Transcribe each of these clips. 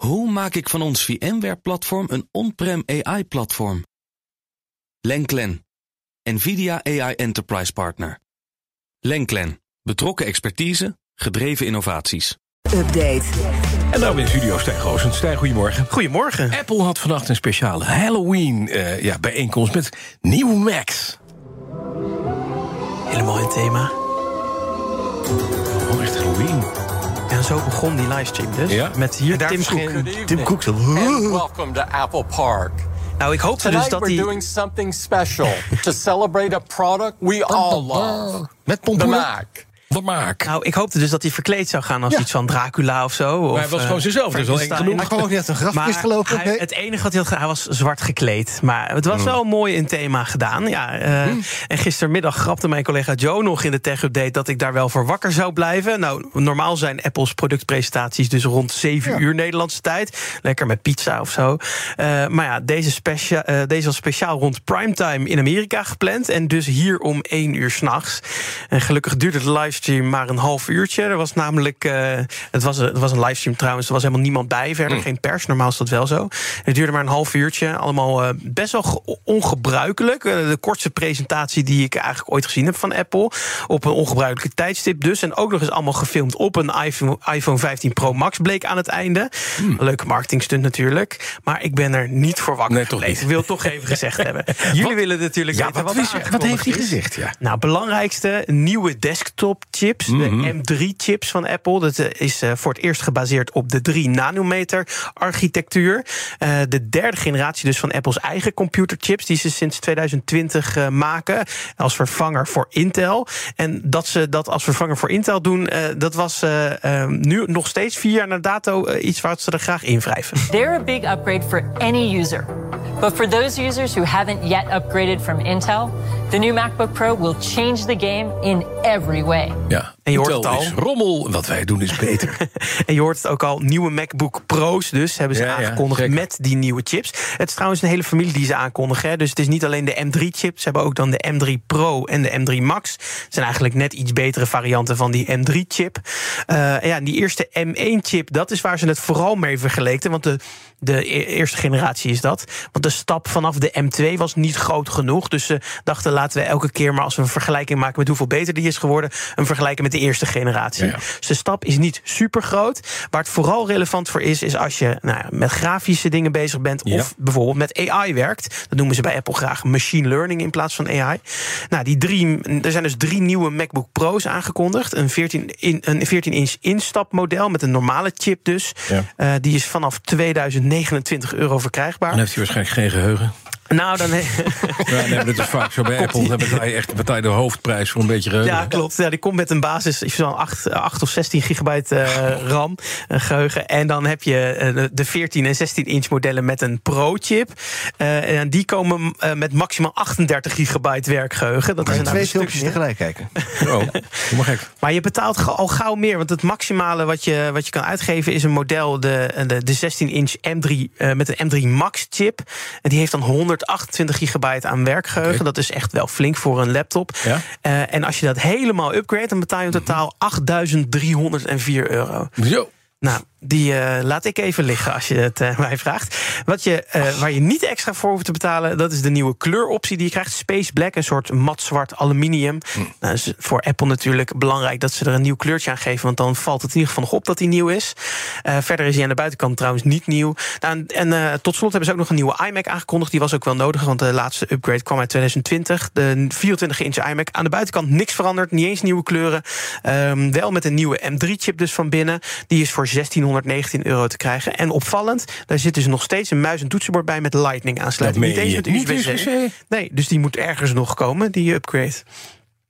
Hoe maak ik van ons VMware-platform een on-prem AI-platform? Lenklen, NVIDIA AI Enterprise Partner. Lenklen, betrokken expertise, gedreven innovaties. Update. En nou in studio Stijn Goosens. Stijn, goedemorgen. Goedemorgen. Apple had vannacht een speciale Halloween uh, ja, bijeenkomst met nieuwe Macs. Helemaal in thema. En zo begon die livestream dus. Ja? Met hier Tim Cook. Tim Cook zo. welcome to Apple Park. Nou, ik hoopte Tonight dus dat we're hij... doing something special to celebrate a product we all love. Met The pompoenen. Mac. De Mac. Nou, ik hoopte dus dat hij verkleed zou gaan als Ja. iets van Dracula of zo. Of, hij was eh, gewoon zichzelf, dus wel eng genoeg. Gewoon net een Maar is gelopen. hij- Nee. het enige wat hij had gedaan, hij was zwart gekleed. Maar het was wel mooi in thema gedaan. Ja, eh, En gistermiddag grapte mijn collega Joe nog in de tech-update... dat ik daar wel voor wakker zou blijven. Nou, normaal zijn Apples productpresentaties dus rond 7 Ja. uur Nederlandse tijd. Lekker met pizza of zo. Eh, maar ja, deze, specia eh, deze was speciaal rond primetime in Amerika gepland. En dus hier om 1 uur s'nachts. En gelukkig duurde de livestream maar een half uurtje. Er was namelijk, eh, het, was, het was een livestream trouwens, er was helemaal niemand bij. Verder geen pers, normaal is dat wel zo. Het duurde maar een half uurtje. Allemaal eh, best wel ge- ongebruikelijk. Eh, de kortste presentatie die ik eigenlijk ooit gezien heb van Apple. Op een ongebruikelijke tijdstip dus. En ook nog eens allemaal gefilmd op een iPhone, iPhone 15 Pro Max bleek aan het einde. Leuke marketingstunt natuurlijk. Maar ik ben er niet voor wakker Nee, toch niet. Ik wil toch even gezegd hebben. Jullie willen natuurlijk Ja, weten wat, wat, is, wat heeft hij gezegd? Ja. Nou, belangrijkste nieuwe desktop chips. De M3-chips van Apple. Dat eh, is eh, voor het eerst gebaseerd op de 3 nanometer architectuur. Eh, de derde generatie dus van Apples eigen computerchips... die ze sinds 2020 eh, maken als vervanger voor Intel. En dat ze dat als vervanger voor Intel doen... eh, dat was eh, eh, nu nog steeds vier jaar na dato iets waar ze er graag in wrijven. They're a big upgrade for any user. But for those users who haven't yet upgraded from Intel, the new MacBook Pro will change the game in every way. Ja. En je hoort Intel het al. is rommel, wat wij doen is beter. En je hoort het ook al, nieuwe MacBook Pro's dus hebben ze Ja, aangekondigd met die nieuwe chips. Het is trouwens een hele familie die ze aankondigen. Hè. Dus het is niet alleen de M3-chip, ze hebben ook dan de M3 Pro en de M3 Max. Het zijn eigenlijk net iets betere varianten van die M3-chip. ja, en die eerste M1-chip, dat is waar ze het vooral mee vergeleken. Want de, de e- eerste generatie is dat. Want de stap vanaf de M2 was niet groot genoeg. Dus ze dachten, laten we elke keer maar als we een vergelijking maken met hoeveel beter die is geworden, een vergelijken met de eerste generatie. Ja, ja. Dus de stap is niet super groot. Waar het vooral relevant voor is, is als je nou, ja, met grafische dingen bezig bent. Ja. of bijvoorbeeld met AI werkt. Dat noemen ze bij Apple graag machine learning in plaats van AI. Nou, die drie, er zijn dus drie nieuwe MacBook Pro's aangekondigd. Een 14 in, een 14 inch instapmodel met een normale chip dus. Eh, die is vanaf 2029 euro verkrijgbaar. Dan heeft hij waarschijnlijk geen geheugen. Nou, dan. Ja, nee, maar dat is vaak zo bij Apple. Dan betaal je echt betaal je de hoofdprijs voor een beetje geheugen. Ja, klopt. Ja, die komt met een basis van 8, 8 of 16 gigabyte eh, RAM eh, geheugen. En dan heb je eh, de- de 14 en 16 inch modellen met een Pro-chip. Eh, en die komen eh, met maximaal 38 gigabyte werkgeheugen. Dat is En een twee stuk filmpjes meer. tegelijk kijken. Oh, helemaal gek. Maar je betaalt al gauw meer. Want het maximale wat je, wat je kan uitgeven is een model, de, de, de 16-inch M3 eh, met een M3 Max chip. En die heeft dan 128 gigabyte aan werkgeheugen. Dat is echt wel flink voor een laptop. Ja. Eh, en als je dat helemaal upgrade, dan betaal je in totaal 8.304 euro. Zo. Nou, die eh, laat ik even liggen als je het eh, mij vraagt. Wat je, eh, waar je niet extra voor hoeft te betalen, dat is de nieuwe kleuroptie die je krijgt. Space Black, een soort matzwart aluminium. Nou, is voor Apple natuurlijk belangrijk dat ze er een nieuw kleurtje aan geven. Want dan valt het in ieder geval nog op dat hij nieuw is. Verder is hij aan de buitenkant trouwens niet nieuw. Nou, en en tot slot hebben ze ook nog een nieuwe iMac aangekondigd. Die was ook wel nodig, want de laatste upgrade kwam uit 2020. De 24-inch iMac. Aan de buitenkant niks veranderd, niet eens nieuwe kleuren. Ehm, wel met een nieuwe M3-chip dus van binnen. Die is voor 1619 euro te krijgen. En opvallend, daar zit dus nog steeds een muis- en toetsenbord bij met lightning aansluiting. Niet eens met USB-C. Nee, dus die moet ergens nog komen, die upgrade.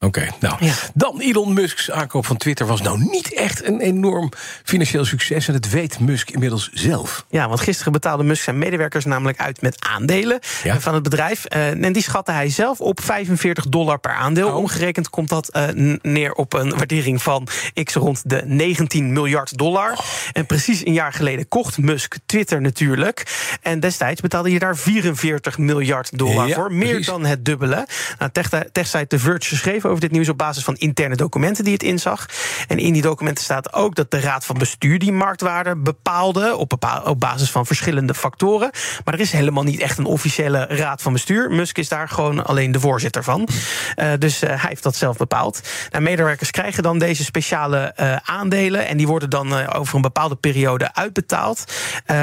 Oké, nou. Ja. Dan Elon Musk's aankoop van Twitter was nou niet echt een enorm financieel succes. En dat weet Musk inmiddels zelf. Ja, want gisteren betaalde Musk zijn medewerkers namelijk uit met aandelen Ja. eh, van het bedrijf. Eh, en die schatte hij zelf op 45 dollar per aandeel. Oh. Omgerekend komt dat eh, neer op een waardering van x rond de 19 miljard dollar. Oh. En precies een jaar geleden kocht Musk Twitter natuurlijk. En destijds betaalde je daar 44 miljard dollar Ja, voor. Meer precies. dan het dubbele. Nou, tech- techsite The Verge schreef over dit nieuws op basis van interne documenten die het inzag. En in die documenten staat ook dat de Raad van Bestuur die marktwaarde bepaalde op, bepaal, op basis van verschillende factoren. Maar er is helemaal niet echt een officiële Raad van Bestuur. Musk is daar gewoon alleen de voorzitter van. Uh, dus uh, hij heeft dat zelf bepaald. Nou, medewerkers krijgen dan deze speciale uh, aandelen en die worden dan over een bepaalde periode uitbetaald.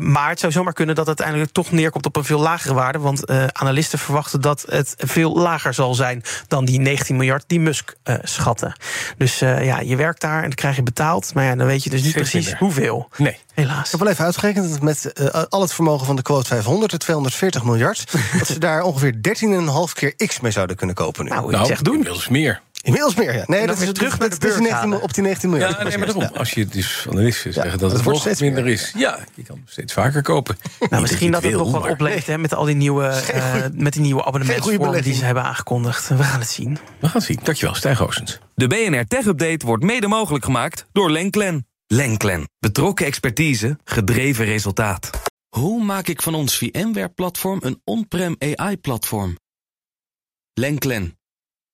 maar het zou zomaar kunnen dat het uiteindelijk toch neerkomt op een veel lagere waarde. Want analisten verwachten dat het veel lager zal zijn dan die 19 miljard die Musk schatte. Dus ja, je werkt daar en dan krijg je betaald. Maar ja, dan weet je dus niet precies hoeveel. Nee. Helaas. Ik heb wel even uitgerekend dat met uh, al het vermogen van de quote 500, de 240 miljard, dat ze daar ongeveer 13,5 keer X mee zouden kunnen kopen nu. Nou, nou zeg doen. Inmiddels meer. Inmiddels meer, ja. Nee, dat is terug naar de beurs 19, op die 19 miljard. Ja, nee, maar daarom. Als je dus analisten zeggen ja, dat het, het nog steeds minder is. Ja, je kan steeds vaker kopen. Nou, misschien dat, het nog wat oplevert hè, met al die nieuwe, uh, met die nieuwe abonnementsvormen die ze hebben aangekondigd. We gaan het zien. We gaan het zien. Dankjewel, Stijn Goosens. De BNR Tech Update wordt mede mogelijk gemaakt door Lenklen. Lenklen. Betrokken expertise, gedreven resultaat. Hoe maak ik van ons VMware-platform een on-prem AI-platform? Lenklen.